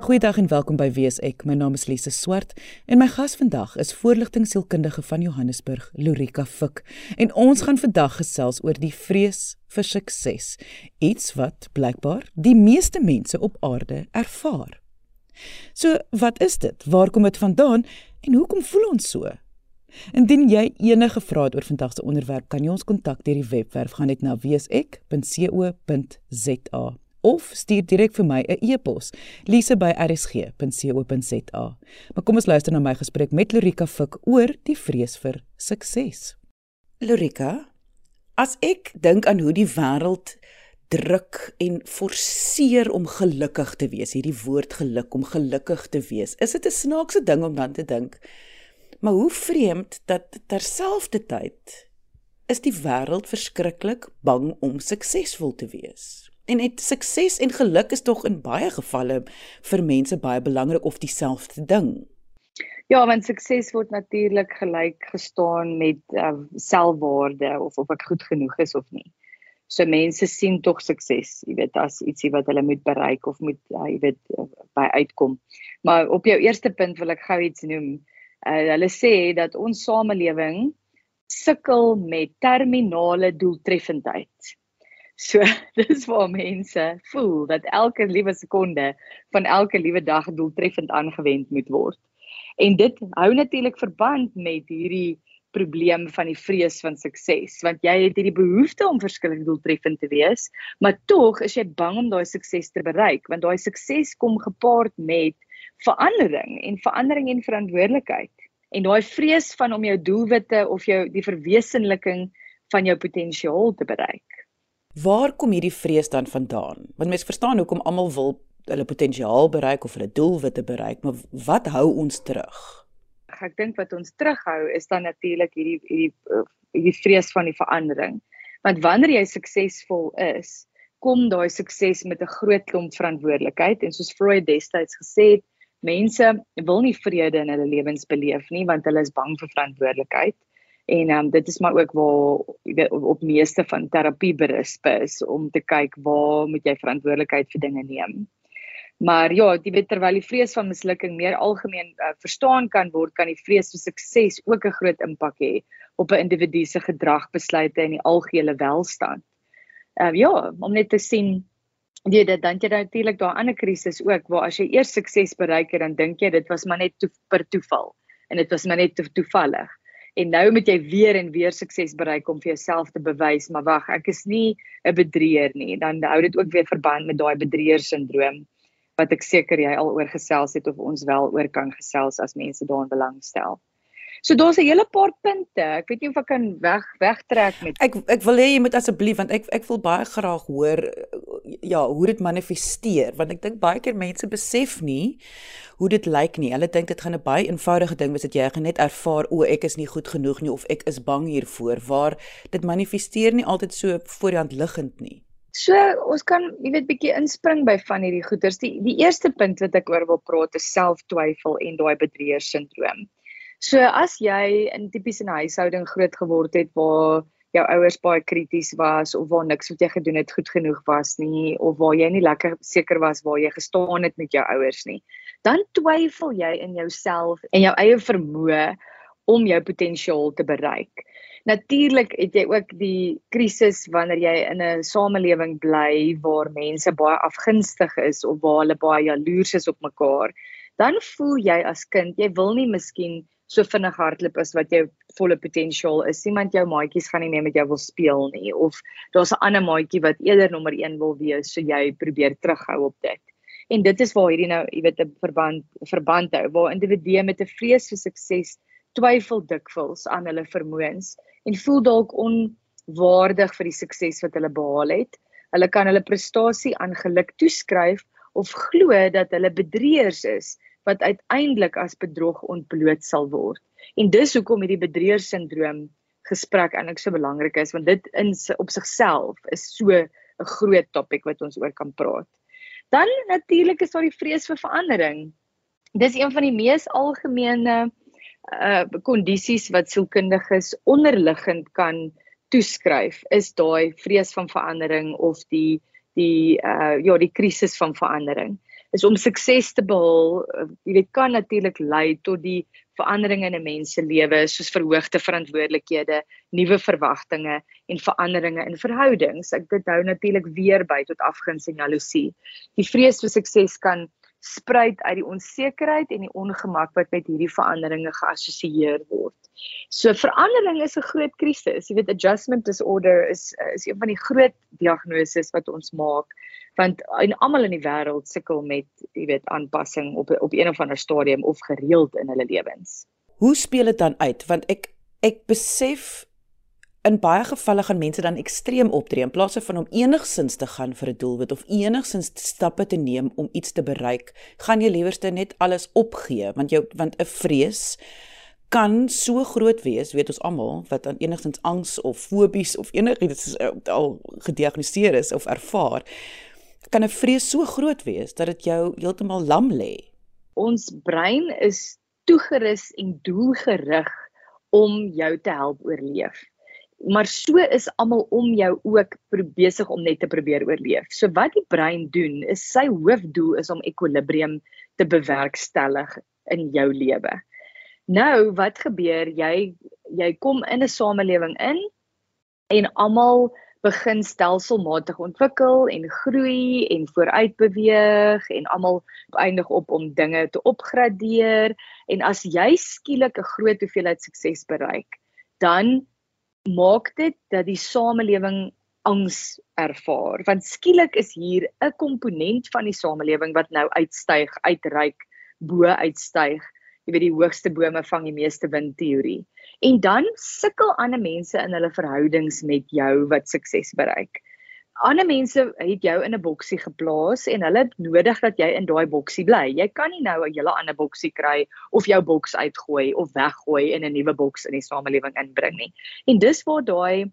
Goeiedag en welkom by Wees Ek. My naam is Lise Swart en my gas vandag is voorligtingsielkundige van Johannesburg, Lorika Fik. En ons gaan vandag gesels oor die vrees vir sukses, iets wat blykbaar die meeste mense op aarde ervaar. So, wat is dit? Waar kom dit vandaan en hoekom voel ons so? Indien jy enige vrae het oor vandag se onderwerp, kan jy ons kontak deur die webwerf gaan net na weesek.co.za of stuur direk vir my 'n e-pos lise@rsg.co.za. Maar kom ons luister na my gesprek met Lorika Fik oor die vrees vir sukses. Lorika, as ek dink aan hoe die wêreld druk en forceer om gelukkig te wees, hierdie woord geluk om gelukkig te wees, is dit 'n snaakse ding om dan te dink. Maar hoe vreemd dat terselfdertyd is die wêreld verskriklik bang om suksesvol te wees. En dit sukses en geluk is tog in baie gevalle vir mense baie belangrik of dieselfde ding. Ja, want sukses word natuurlik gelyk gestaan met uh, selfwaarde of of ek goed genoeg is of nie. So mense sien tog sukses, jy weet, as ietsie wat hulle moet bereik of moet uh, jy weet uh, by uitkom. Maar op jou eerste punt wil ek gou iets noem. Uh, hulle sê dat ons samelewing sukkel met terminale doeltreffendheid. So dis waar mense voel dat elke liewe sekonde van elke liewe dag doeltreffend aangewend moet word. En dit hou natuurlik verband met hierdie probleem van die vrees van sukses want jy het hierdie behoefte om verskillend doeltreffend te wees, maar tog is jy bang om daai sukses te bereik want daai sukses kom gepaard met verandering en verandering en verantwoordelikheid. En daai vrees van om jou doelwitte of jou die verwesenliking van jou potensiaal te bereik. Waar kom hierdie vrees dan vandaan? Want mense verstaan hoekom almal wil hulle potensiaal bereik of hulle doelwitte bereik, maar wat hou ons terug? Ek dink wat ons terughou is dan natuurlik hierdie hierdie hierdie vrees van die verandering. Want wanneer jy suksesvol is, kom daai sukses met 'n groot klomp verantwoordelikheid en soos Freud destyds gesê het, mense wil nie vrede in hulle lewens beleef nie want hulle is bang vir verantwoordelikheid. En um, dit is maar ook waar op meeste van terapie berus is om te kyk waar moet jy verantwoordelikheid vir dinge neem. Maar ja, jy weet terwyl die vrees van mislukking meer algemeen uh, verstaan kan word, kan die vrees vir sukses ook 'n groot impak hê op 'n individu se gedrag, besluite en die algehele welstand. Uh, ja, om net te sien jy dit dan jy natuurlik daai ander krisis ook waar as jy eers sukses bereik het dan dink jy dit was maar net to, per toeval en dit was maar net to, toevallig en nou moet jy weer en weer sukses bereik om vir jouself te bewys maar wag ek is nie 'n bedrieër nie dan hou dit ook weer verband met daai bedrieër sindroom wat ek seker jy al oor gesels het of ons wel oor kan gesels as mense daarin belangstel. So daar's 'n hele paar punte. Ek weet nie of ek kan weg wegtrek met Ek ek wil hê jy moet asseblief want ek ek wil baie graag hoor ja, hoe dit manifesteer want ek dink baie keer mense besef nie hoe dit lyk nie. Hulle dink dit gaan 'n baie eenvoudige ding wees dat jy net ervaar o, ek is nie goed genoeg nie of ek is bang hiervoor waar dit manifesteer nie altyd so voor die hand liggend nie. So ons kan jy weet bietjie inspring by van hierdie goeters. Die die eerste punt wat ek oor wil praat is selftwyfel en daai bedrieër sindroom. So as jy in tipies 'n huishouding groot geword het waar jou ouers baie krities was of waar niks wat jy gedoen het goed genoeg was nie of waar jy nie lekker seker was waar jy gestaan het met jou ouers nie, dan twyfel jy in jouself en jou eie vermoë om jou potensiaal te bereik. Natuurlik het jy ook die krisis wanneer jy in 'n samelewing bly waar mense baie afgunstig is of waar hulle baie jaloers is op mekaar. Dan voel jy as kind, jy wil nie miskien so vinnig hardloop as wat jou volle potensiaal is. Iemand jou maatjies gaan nie meer met jou wil speel nie of daar's 'n ander maatjie wat eerder nommer 1 wil wees, so jy probeer terughou op dit. En dit is waar hierdie nou, jy weet, 'n verband verband hou waar individue met 'n vrees vir sukses twyfel dikwels aan hulle vermoëns en voel dalk onwaardig vir die sukses wat hulle behaal het. Hulle kan hulle prestasie aan geluk toeskryf of glo dat hulle bedrieërs is wat uiteindelik as bedrog ontbloot sal word. En dis hoekom hierdie bedrieër sindroom gesprek eintlik so belangrik is want dit in op sigself is so 'n groot topik wat ons oor kan praat. Dan natuurlik is daar die vrees vir verandering. Dis een van die mees algemene uh kondisies wat sielkundiges onderliggend kan toeskryf is daai vrees van verandering of die die uh ja, die krisis van verandering. Is om sukses te behaal, uh, jy weet kan natuurlik lei tot die veranderinge in 'n mens se lewe soos verhoogde verantwoordelikhede, nuwe verwagtinge en veranderinge in verhoudings. Ek dit hou natuurlik weer by tot afguns en jaloesie. Die vrees vir sukses kan spruit uit die onsekerheid en die ongemak wat met hierdie veranderinge geassosieer word. So verandering is 'n groot krisis. Jy weet adjustment disorder is is een van die groot diagnoses wat ons maak want en almal in die wêreld sukkel met jy weet aanpassing op op een of ander stadium of gereeld in hulle lewens. Hoe speel dit dan uit? Want ek ek besef in baie gevalle gaan mense dan ekstreem optree in plaas van om enigsins te gaan vir 'n doelwit of enigsins stappe te neem om iets te bereik, gaan jy liewerste net alles opgee want jou want 'n vrees kan so groot wees, weet ons almal, wat aan enigsins angs of fobies of enigiets uh, al gediagnoseer is of ervaar, kan 'n vrees so groot wees dat dit jou heeltemal lam lê. Ons brein is toegerus en doelgerig om jou te help oorleef maar so is almal om jou ook besig om net te probeer oorleef. So wat die brein doen is sy hoofdoel is om ekwilibrium te bewerkstellig in jou lewe. Nou wat gebeur jy jy kom in 'n samelewing in en almal begin stelselmatig ontwikkel en groei en vooruit beweeg en almal eindig op om dinge te opgradeer en as jy skielik 'n groot hoeveelheid sukses bereik dan maak dit dat die samelewing angs ervaar want skielik is hier 'n komponent van die samelewing wat nou uitstyg, uitreik, bo uitstyg. Jy weet die hoogste bome vang die meeste wind teorie. En dan sukkel ander mense in hulle verhoudings met jou wat sukses bereik ander mense het jou in 'n boksie geplaas en hulle het nodig dat jy in daai boksie bly. Jy kan nie nou 'n hele ander boksie kry of jou boks uitgooi of weggooi en 'n nuwe boks in die samelewing inbring nie. En dis waar daai 'n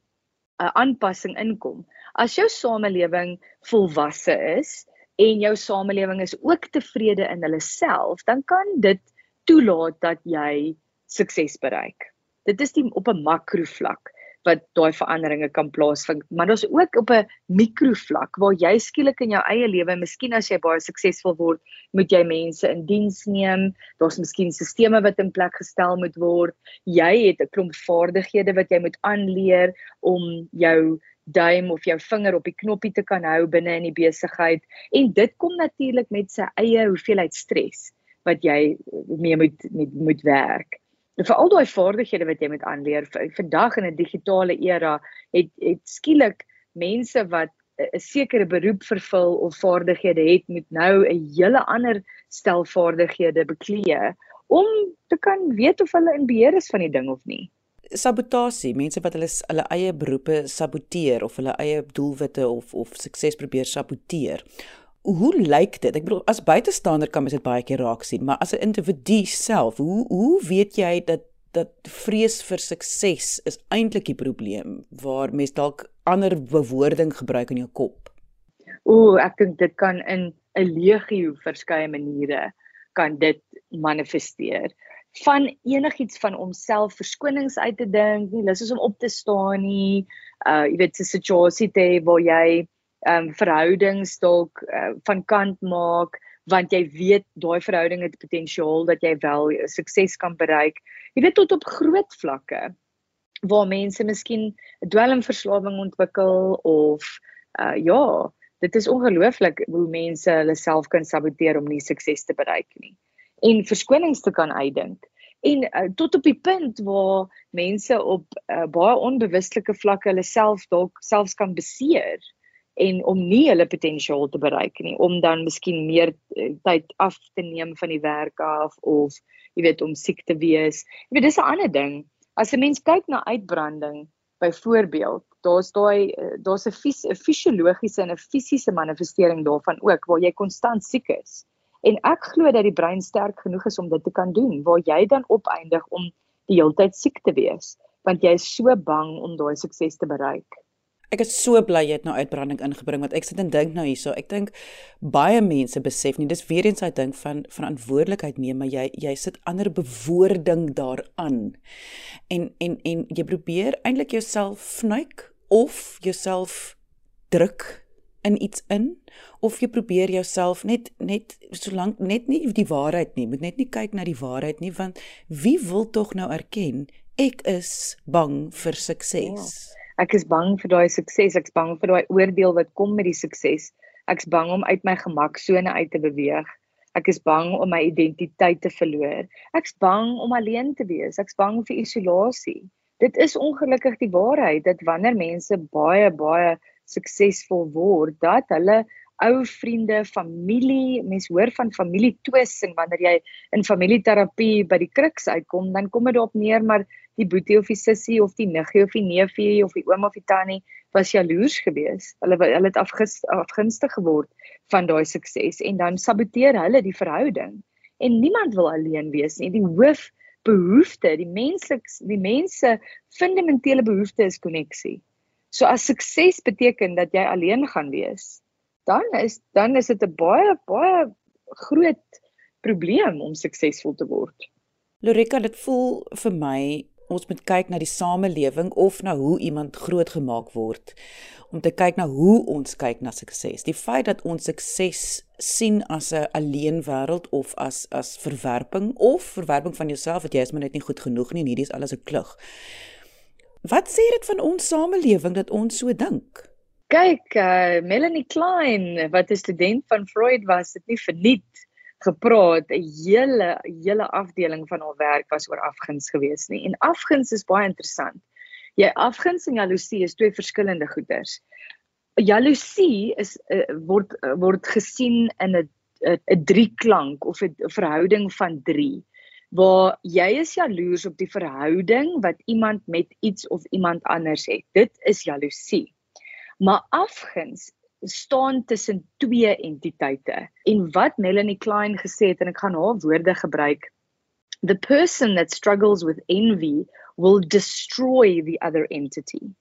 uh, aanpassing inkom. As jou samelewing volwasse is en jou samelewing is ook tevrede in hulle self, dan kan dit toelaat dat jy sukses bereik. Dit is die op 'n makrovlak wat daai veranderinge kan plaasvind. Maar daar's ook op 'n mikrovlak waar jy skielik in jou eie lewe, miskien as jy baie suksesvol word, moet jy mense in diens neem. Daar's miskien stelsels wat in plek gestel moet word. Jy het 'n klomp vaardighede wat jy moet aanleer om jou duim of jou vinger op die knoppie te kan hou binne in die besigheid en dit kom natuurlik met sy eie hoeveelheid stres wat jy mee moet met moet werk. En vir al daai vaardighede wat jy moet aanleer vandag in 'n digitale era, het het skielik mense wat 'n sekere beroep vervul of vaardighede het, moet nou 'n hele ander stel vaardighede beklee om te kan weet of hulle in beheer is van die ding of nie. Sabotasie, mense wat hulle hulle eie beroepe saboteer of hulle eie doelwitte of of sukses probeer saboteer hoe lyk dit? Ek bedoel as buitestander kan mens dit baie keer raak sien, maar as 'n individu self, hoe hoe weet jy dat dat vrees vir sukses is eintlik die probleem waar mens dalk ander bewoording gebruik in jou kop? Ooh, ek dink dit kan in 'n legio verskeie maniere kan dit manifesteer van enigiets van homself verskonings uit te dink, nie lus is om op te staan nie. Uh jy weet 'n situasie te hê waar jy ehm um, verhoudings dalk uh, van kant maak want jy weet daai verhouding het potensiaal dat jy wel sukses kan bereik. Jy weet tot op groot vlakke waar mense miskien 'n dwelmverslawing ontwikkel of uh ja, dit is ongelooflik hoe mense hulle self kan saboteer om nie sukses te bereik nie en verskonings te kan uitdink. En uh, tot op die punt waar mense op uh, baie onbewustelike vlakke hulle self dalk selfs kan beseer en om nie hulle potensiaal te bereik nie om dan miskien meer eh, tyd af te neem van die werk af of jy weet om siek te wees. Jy weet dis 'n ander ding. As 'n mens kyk na uitbranding byvoorbeeld, daar's daai eh, daar's 'n fis, fisiologiese en 'n fisiese manifestering daarvan ook waar jy konstant siek is. En ek glo dat die brein sterk genoeg is om dit te kan doen waar jy dan opeindig om die hele tyd siek te wees want jy is so bang om daai sukses te bereik. Ek is so bly jy het nou uitbranding ingebring want ek sit en dink nou hierso. Ek dink baie mense besef nie dis weer eens hy dink van verantwoordelikheid neem, maar jy jy sit ander bewoording daaraan. En en en jy probeer eintlik jouself vnuik of jouself druk in iets in of jy probeer jouself net net solank net nie die waarheid nie, moet net nie kyk na die waarheid nie want wie wil tog nou erken ek is bang vir sukses. Ja. Ek is bang vir daai sukses, ek's bang vir daai oordeel wat kom met die sukses. Ek's bang om uit my gemaksone uit te beweeg. Ek is bang om my identiteit te verloor. Ek's bang om alleen te wees. Ek's bang vir isolasie. Dit is ongelukkig die waarheid dat wanneer mense baie baie suksesvol word, dat hulle ou vriende, familie, mense hoor van familie twis en wanneer jy in familieterapie by die kruks uitkom, dan kom dit daarop neer maar die boetie of die sussie of die niggie of die neefie of die oom of die tannie was jaloers geweest. Hulle hulle het afgunstig geword van daai sukses en dan saboteer hulle die verhouding. En niemand wil alleen wees nie. Die hoof behoefte, die menslik die mense fundamentele behoefte is koneksie. So as sukses beteken dat jy alleen gaan wees, dan is dan is dit 'n baie baie groot probleem om suksesvol te word. Lorika, dit voel vir my ons moet kyk na die samelewing of na hoe iemand grootgemaak word om te kyk na hoe ons kyk na sukses. Die feit dat ons sukses sien as 'n alleen wêreld of as as verwerping of verwerping van jouself wat jy is maar net nie goed genoeg nie en hierdie is alles 'n klug. Wat sê dit van ons samelewing dat ons so dink? Kyk, uh, Melanie Klein, wat 'n student van Freud was, het nie verniet gepraat 'n hele hele afdeling van haar werk was oor afguns gewees nie. En afguns is baie interessant. Jy afguns en jaloesie is twee verskillende goeders. Jaloesie is uh, word uh, word gesien in 'n 'n drieklank of 'n verhouding van 3 waar jy is jaloers op die verhouding wat iemand met iets of iemand anders het. Dit is jaloesie. Maar afguns staan tussen twee entiteite. En wat Melanie Klein gesê het en ek gaan haar woorde gebruik, the person that struggles with envy will destroy the other entity.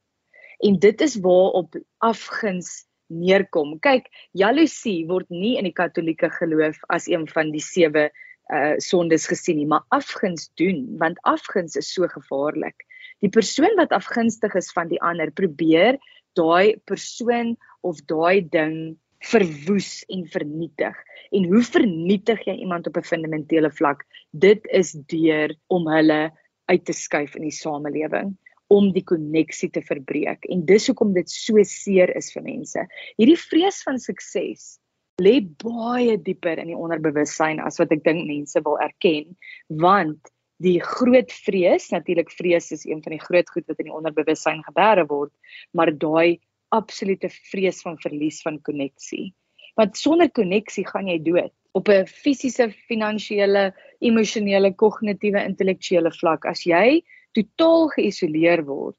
En dit is waarop afguns neerkom. Kyk, jaloesie word nie in die Katolieke geloof as een van die sewe uh sondes gesien nie, maar afguns doen, want afguns is so gevaarlik. Die persoon wat afgunstig is van die ander probeer daai persoon of daai ding verwoes en vernietig. En hoe vernietig jy iemand op 'n fundamentele vlak? Dit is deur om hulle uit te skuif in die samelewing om die koneksie te verbreek. En dis hoekom dit so seer is vir mense. Hierdie vrees van sukses lê baie dieper in die onderbewussyn as wat ek dink mense wil erken, want die groot vrees, natuurlik vrees is een van die groot goed wat in die onderbewussyn gebeere word, maar daai absolute vrees van verlies van koneksie. Want sonder koneksie gaan jy dood op 'n fisiese, finansiële, emosionele, kognitiewe, intellektuele vlak. As jy totaal geïsoleer word,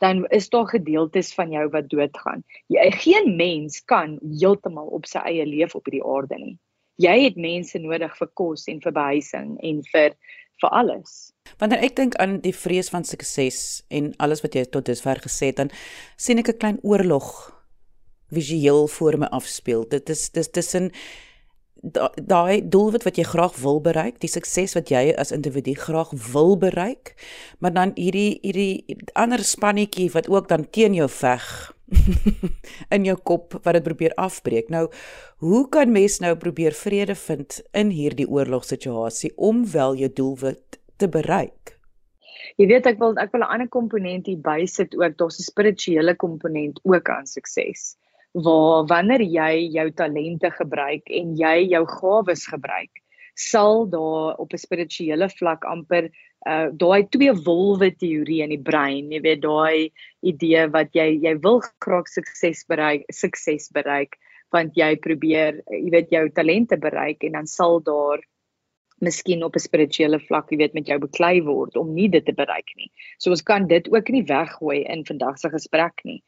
dan is daar gedeeltes van jou wat doodgaan. Jy geen mens kan heeltemal op sy eie leef op hierdie aarde nie. Jy het mense nodig vir kos en vir behuising en vir vir alles. Wanneer ek dink aan die vrees van sukses en alles wat jy tot dusver gesê het, dan sien ek 'n klein oorlog visueel voor my afspeel. Dit is dis tussen daai doelwit wat jy graag wil bereik, die sukses wat jy as individu graag wil bereik, maar dan hierdie hierdie ander spannetjie wat ook dan teen jou veg in jou kop wat dit probeer afbreek. Nou, hoe kan mens nou probeer vrede vind in hierdie oorlogssituasie om wel jou doelwit te bereik? Jy weet ek wil ek wil 'n ander komponent hier bysit ook, daar's 'n spirituele komponent ook aan sukses. Waar wanneer jy jou talente gebruik en jy jou gawes gebruik, sal daar op 'n spirituele vlak amper uh daai twee wolwe teorie in die brein, jy weet daai idee wat jy jy wil graag sukses bereik, sukses bereik want jy probeer jy weet jou talente bereik en dan sal daar miskien op 'n spirituele vlak, jy weet, met jou beklei word om nie dit te bereik nie. So ons kan dit ook nie weggooi in vandag se gesprek nie.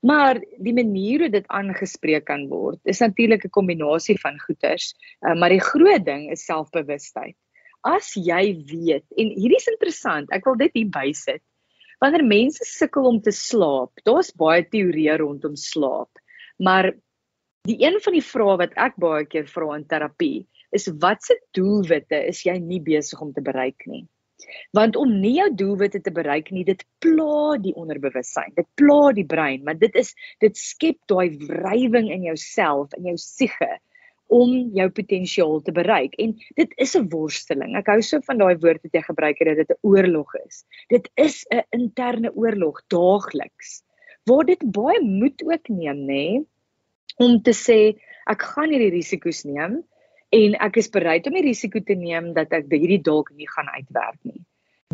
Maar die manier hoe dit aangespreek kan word, is natuurlik 'n kombinasie van goeters, uh, maar die groot ding is selfbewustheid. As jy weet en hierdie is interessant, ek wil dit hier bysit. Wanneer mense sukkel om te slaap, daar's baie teorieë rondom slaap. Maar die een van die vrae wat ek baie keer vra in terapie, is wat se doelwitte is jy nie besig om te bereik nie. Want om nie jou doelwitte te bereik nie, dit pla die onderbewussyn. Dit pla die brein, maar dit is dit skep daai wrywing in jouself, in jou siege om jou potensiaal te bereik. En dit is 'n worsteling. Ek hou so van daai woord wat jy gebruik het dat dit 'n oorlog is. Dit is 'n interne oorlog daagliks. Waar dit baie moed ook neem, nê, om te sê ek gaan hierdie risiko's neem en ek is bereid om die risiko te neem dat ek hierdie dalk nie gaan uitwerk nie.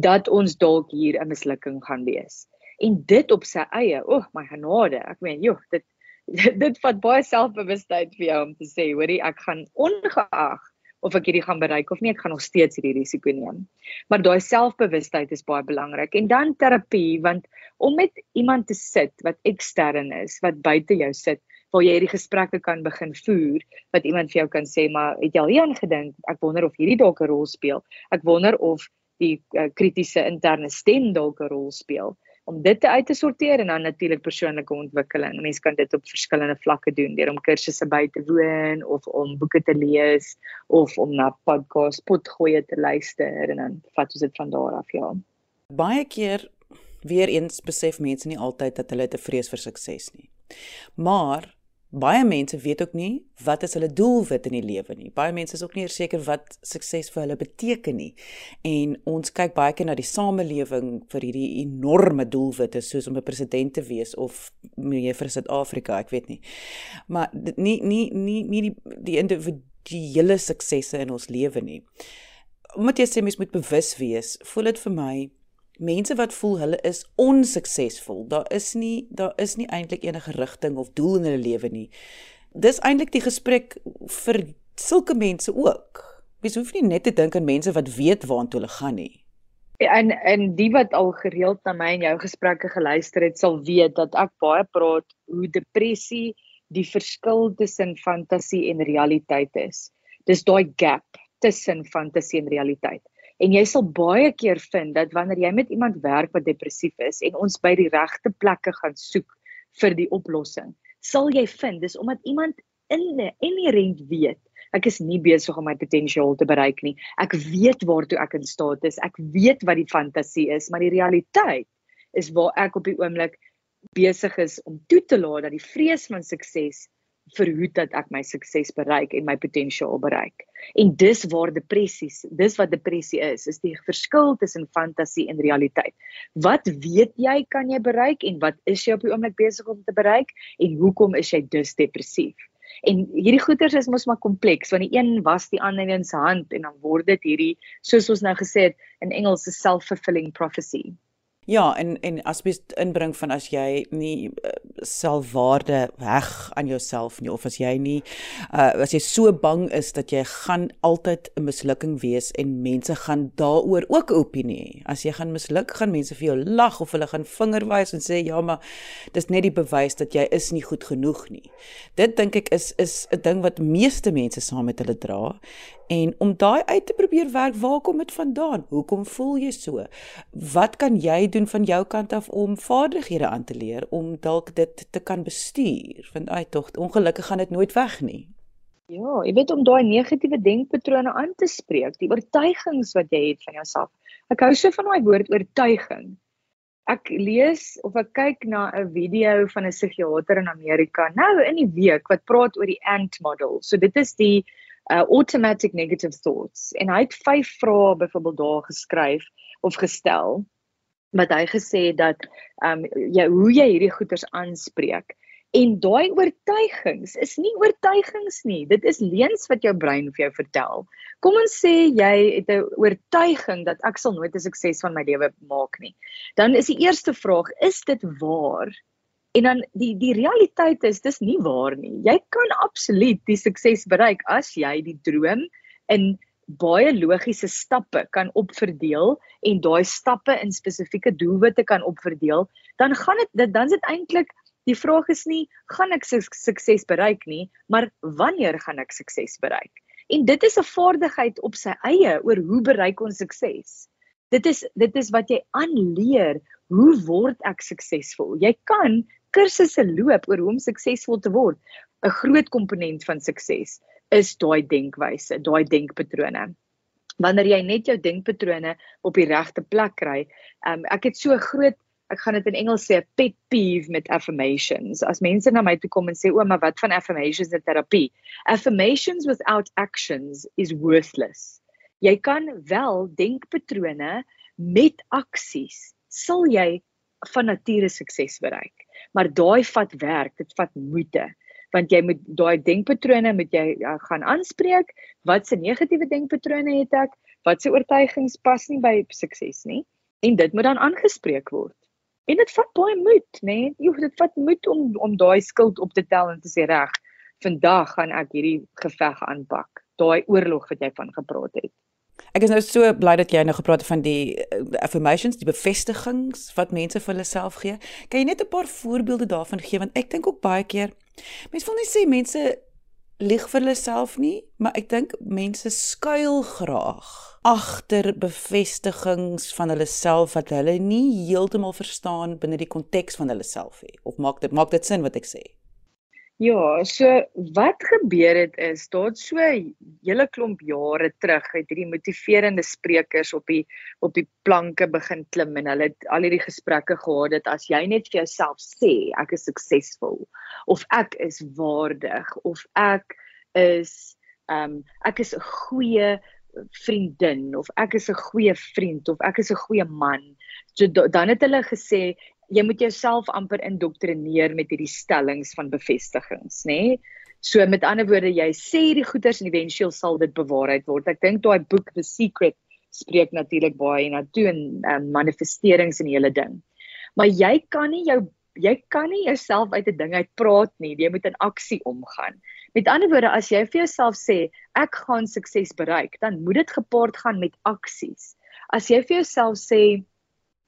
Dat ons dalk hier 'n mislukking gaan wees. En dit op sy eie, o, oh, my genade, ek meen, joh, dit dit vat baie selfbewustheid vir jou om te sê, hoorie, ek gaan ongeag of ek hierdie gaan bereik of nie, ek gaan nog steeds hierdie risiko neem. Maar daai selfbewustheid is baie belangrik. En dan terapie, want om met iemand te sit wat ekstern is, wat buite jou sit, waar jy hierdie gesprekke kan begin voer, wat iemand vir jou kan sê, maar het jy al hieraan gedink? Ek wonder of hierdie dalk 'n rol speel. Ek wonder of die uh, kritiese interne stem dalk 'n rol speel om dit te uit te sorteer en dan natuurlik persoonlike ontwikkeling. Mense kan dit op verskillende vlakke doen deur om kursusse by te woon of om boeke te lees of om na podcast potgoeie te luister en dan vat ons dit van daar af ja. Baie keer weer eens besef mense nie altyd dat hulle te vrees vir sukses nie. Maar baie mense weet ook nie wat is hulle doelwit in die lewe nie. Baie mense is ook nie seker wat sukses vir hulle beteken nie. En ons kyk baie keer na die samelewing vir hierdie enorme doelwitte soos om 'n president te wees of meneer vir Suid-Afrika, ek weet nie. Maar nie nie nie nie die die individuele suksesse in ons lewe nie. Omdat jy sê mens moet bewus wees, voel dit vir my mense wat voel hulle is onsuksesvol. Daar is nie daar is nie eintlik enige rigting of doel in hulle lewe nie. Dis eintlik die gesprek vir sulke mense ook. Mens hoef nie net te dink aan mense wat weet waartoe hulle gaan nie. En en die wat al gereeld na my en jou gesprekke geluister het, sal weet dat ek baie praat hoe depressie die verskil tussen fantasie en realiteit is. Dis daai gap tussen fantasie en realiteit. En jy sal baie keer vind dat wanneer jy met iemand werk wat depressief is en ons by die regte plekke gaan soek vir die oplossing, sal jy vind dis omdat iemand in inherent weet ek is nie besig om my potensiaal te bereik nie. Ek weet waartoe ek in staat is. Ek weet wat die fantasie is, maar die realiteit is waar ek op die oomblik besig is om toe te laat dat die vrees van sukses verhoed dat ek my sukses bereik en my potensiaal bereik. En dis waar depressies, dis wat depressie is, is die verskil tussen fantasie en realiteit. Wat weet jy kan jy bereik en wat is jy op die oomblik besig om te bereik en hoekom is jy dus depressief? En hierdie goeters is mos maar kompleks want die een was die ander in se hand en dan word dit hierdie soos ons nou gesê het in Engels 'n self-fulfilling prophecy. Ja, en en as jy inbring van as jy nie uh, selfwaarde heg aan jouself nie of as jy nie uh, as jy so bang is dat jy gaan altyd 'n mislukking wees en mense gaan daaroor ook 'n opinie hê. As jy gaan misluk, gaan mense vir jou lag of hulle gaan vingerwys en sê ja, maar dis net die bewys dat jy is nie goed genoeg nie. Dit dink ek is is 'n ding wat meeste mense saam met hulle dra En om daai uit te probeer werk, waar kom dit vandaan? Hoekom voel jy so? Wat kan jy doen van jou kant af om vaardighede aan te leer om dalk dit te kan bestuur? Want ai tog, ongelukkig gaan dit nooit weg nie. Ja, jy weet om daai negatiewe denkpatrone aan te spreek, die oortuigings wat jy het van jouself. Ek hou so van daai woord oortuiging. Ek lees of ek kyk na 'n video van 'n psigiater in Amerika nou in die week wat praat oor die ANT model. So dit is die uh automatic negative thoughts. En hy het vyf vrae byvoorbeeld daar geskryf of gestel wat hy gesê het dat um jy hoe jy hierdie goeters aanspreek. En daai oortuigings is nie oortuigings nie. Dit is leuns wat jou brein vir jou vertel. Kom ons sê jy het 'n oortuiging dat ek sal nooit 'n sukses van my lewe maak nie. Dan is die eerste vraag is dit waar En dan die die realiteit is dis nie waar nie. Jy kan absoluut die sukses bereik as jy die droom in baie logiese stappe kan opverdeel en daai stappe in spesifieke doelwitte kan opverdeel, dan gaan dit dan is dit eintlik die vraag is nie gaan ek sukses bereik nie, maar wanneer gaan ek sukses bereik? En dit is 'n vaardigheid op sy eie oor hoe bereik ons sukses. Dit is dit is wat jy aanleer, hoe word ek suksesvol? Jy kan kursusse loop oor hoe om suksesvol te word, 'n groot komponent van sukses is daai denkwyse, daai denkpatrone. wanneer jy net jou denkpatrone op die regte plek kry. Um ek het so groot ek gaan dit in Engels sê 'n pet peeve met affirmations. As mense na my toe kom en sê o, maar wat van affirmations in terapie? Affirmations without actions is worthless. Jy kan wel denkpatrone met aksies sal jy van nature sukses bereik. Maar daai vat werk, dit vat moeite want jy moet daai denkpatrone moet jy ja, gaan aanspreek. Wat se negatiewe denkpatrone het ek? Wat se oortuigings pas nie by sukses nie? En dit moet dan aangespreek word. En dit vat baie moed, nê? Nee? Jy dit vat moed om om daai skuld op te tel en te sê reg, vandag gaan ek hierdie geveg aanpak. Daai oorlog wat jy van gepraat het. Ek is nou so bly dat jy nou gepraat het van die uh, affirmations, die bevestigings wat mense vir hulle self gee. Kan jy net 'n paar voorbeelde daarvan gee want ek dink ook baie keer mense wil nie sê mense lieg vir hulle self nie, maar ek dink mense skuil graag agter bevestigings van hulle self wat hulle nie heeltemal verstaan binne die konteks van hulle self nie. Of maak dit maak dit sin wat ek sê? Ja, so wat gebeur het is daar so hele klomp jare terug het hierdie motiverende sprekers op die op die planke begin klim en hulle het al hierdie gesprekke gehad dat as jy net vir jouself sê ek is suksesvol of ek is waardig of ek is ehm um, ek is 'n goeie vriendin of ek is 'n goeie vriend of ek is 'n goeie man. So dan het hulle gesê jy moet jouself amper indoktrineer met hierdie stellings van bevestigings, nê? Nee? So met ander woorde, jy sê die goeders en eventueel sal dit bewaarheid word. Ek dink daai boek The Secret spreek natuurlik baie na toe en um, manifesterings en die hele ding. Maar jy kan nie jou jy kan nie jouself uit 'n ding uit praat nie. Jy moet in aksie omgaan. Met ander woorde, as jy vir jouself sê ek gaan sukses bereik, dan moet dit gepaard gaan met aksies. As jy vir jouself sê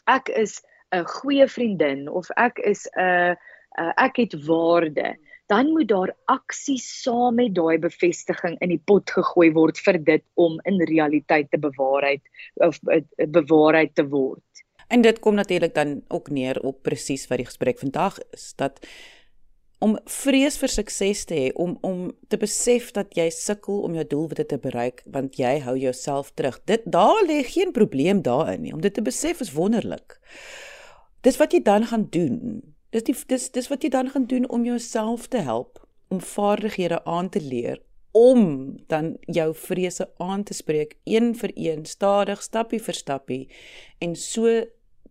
ek is 'n goeie vriendin of ek is 'n uh, ek het waarde, dan moet daar aksie saam met daai bevestiging in die pot gegooi word vir dit om in realiteit te bewaarheid of uh, bewaarheid te word. En dit kom natuurlik dan ook neer op presies wat die gesprek vandag is dat om vrees vir sukses te hê om om te besef dat jy sukkel om jou doelwitte te bereik want jy hou jouself terug. Dit daar lê geen probleem daarin nie. Om dit te besef is wonderlik dis wat jy dan gaan doen. Dis die dis dis wat jy dan gaan doen om jouself te help om vaardighede aan te leer om dan jou vrese aan te spreek een vir een stadig stappie vir stappie en so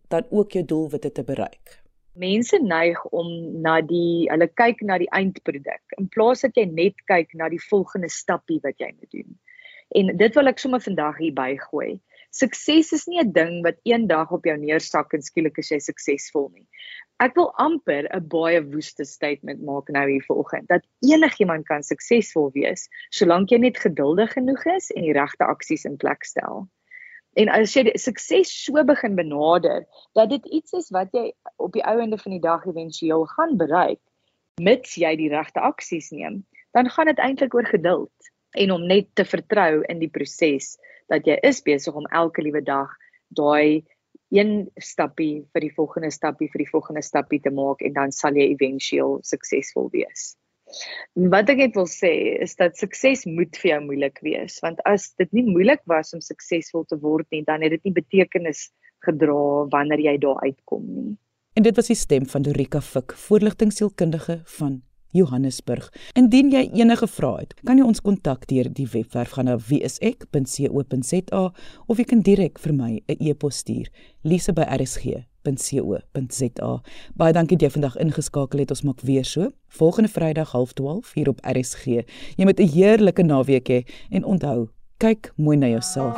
dan ook jou doelwitte te bereik. Mense neig om na die hulle kyk na die eindproduk in plaas dat jy net kyk na die volgende stappie wat jy moet doen. En dit wil ek sommer vandag hier bygooi. Sukses is nie 'n ding wat eendag op jou neersak en skielik is jy suksesvol nie. Ek wil amper 'n baie woeste statement maak nou hier vanoggend dat enigiemand kan suksesvol wees solank jy net geduldig genoeg is en die regte aksies in plek stel. En as jy sukses so begin benader dat dit iets is wat jy op die ou ende van die dag éventueel gaan bereik mits jy die regte aksies neem, dan gaan dit eintlik oor geduld en om net te vertrou in die proses dat jy is besig om elke liewe dag daai een stappie vir die volgende stappie vir die volgende stappie te maak en dan sal jy éventueel suksesvol wees. Wat ek net wil sê is dat sukses moet vir jou moeilik wees want as dit nie moeilik was om suksesvol te word nie dan het dit nie betekenis gedra wanneer jy daar uitkom nie. En dit was die stem van Dorika Fik, voorligtingsielkundige van Johannesburg. Indien jy enige vrae het, kan jy ons kontak deur die webwerf gaan na wieisek.co.za of jy kan direk vir my 'n e-pos stuur, lise@rsg.co.za. Baie dankie dat jy vandag ingeskakel het. Ons maak weer so volgende Vrydag 12:30 hier op RSG. Jy moet 'n heerlike naweek hê en onthou, kyk mooi na jouself.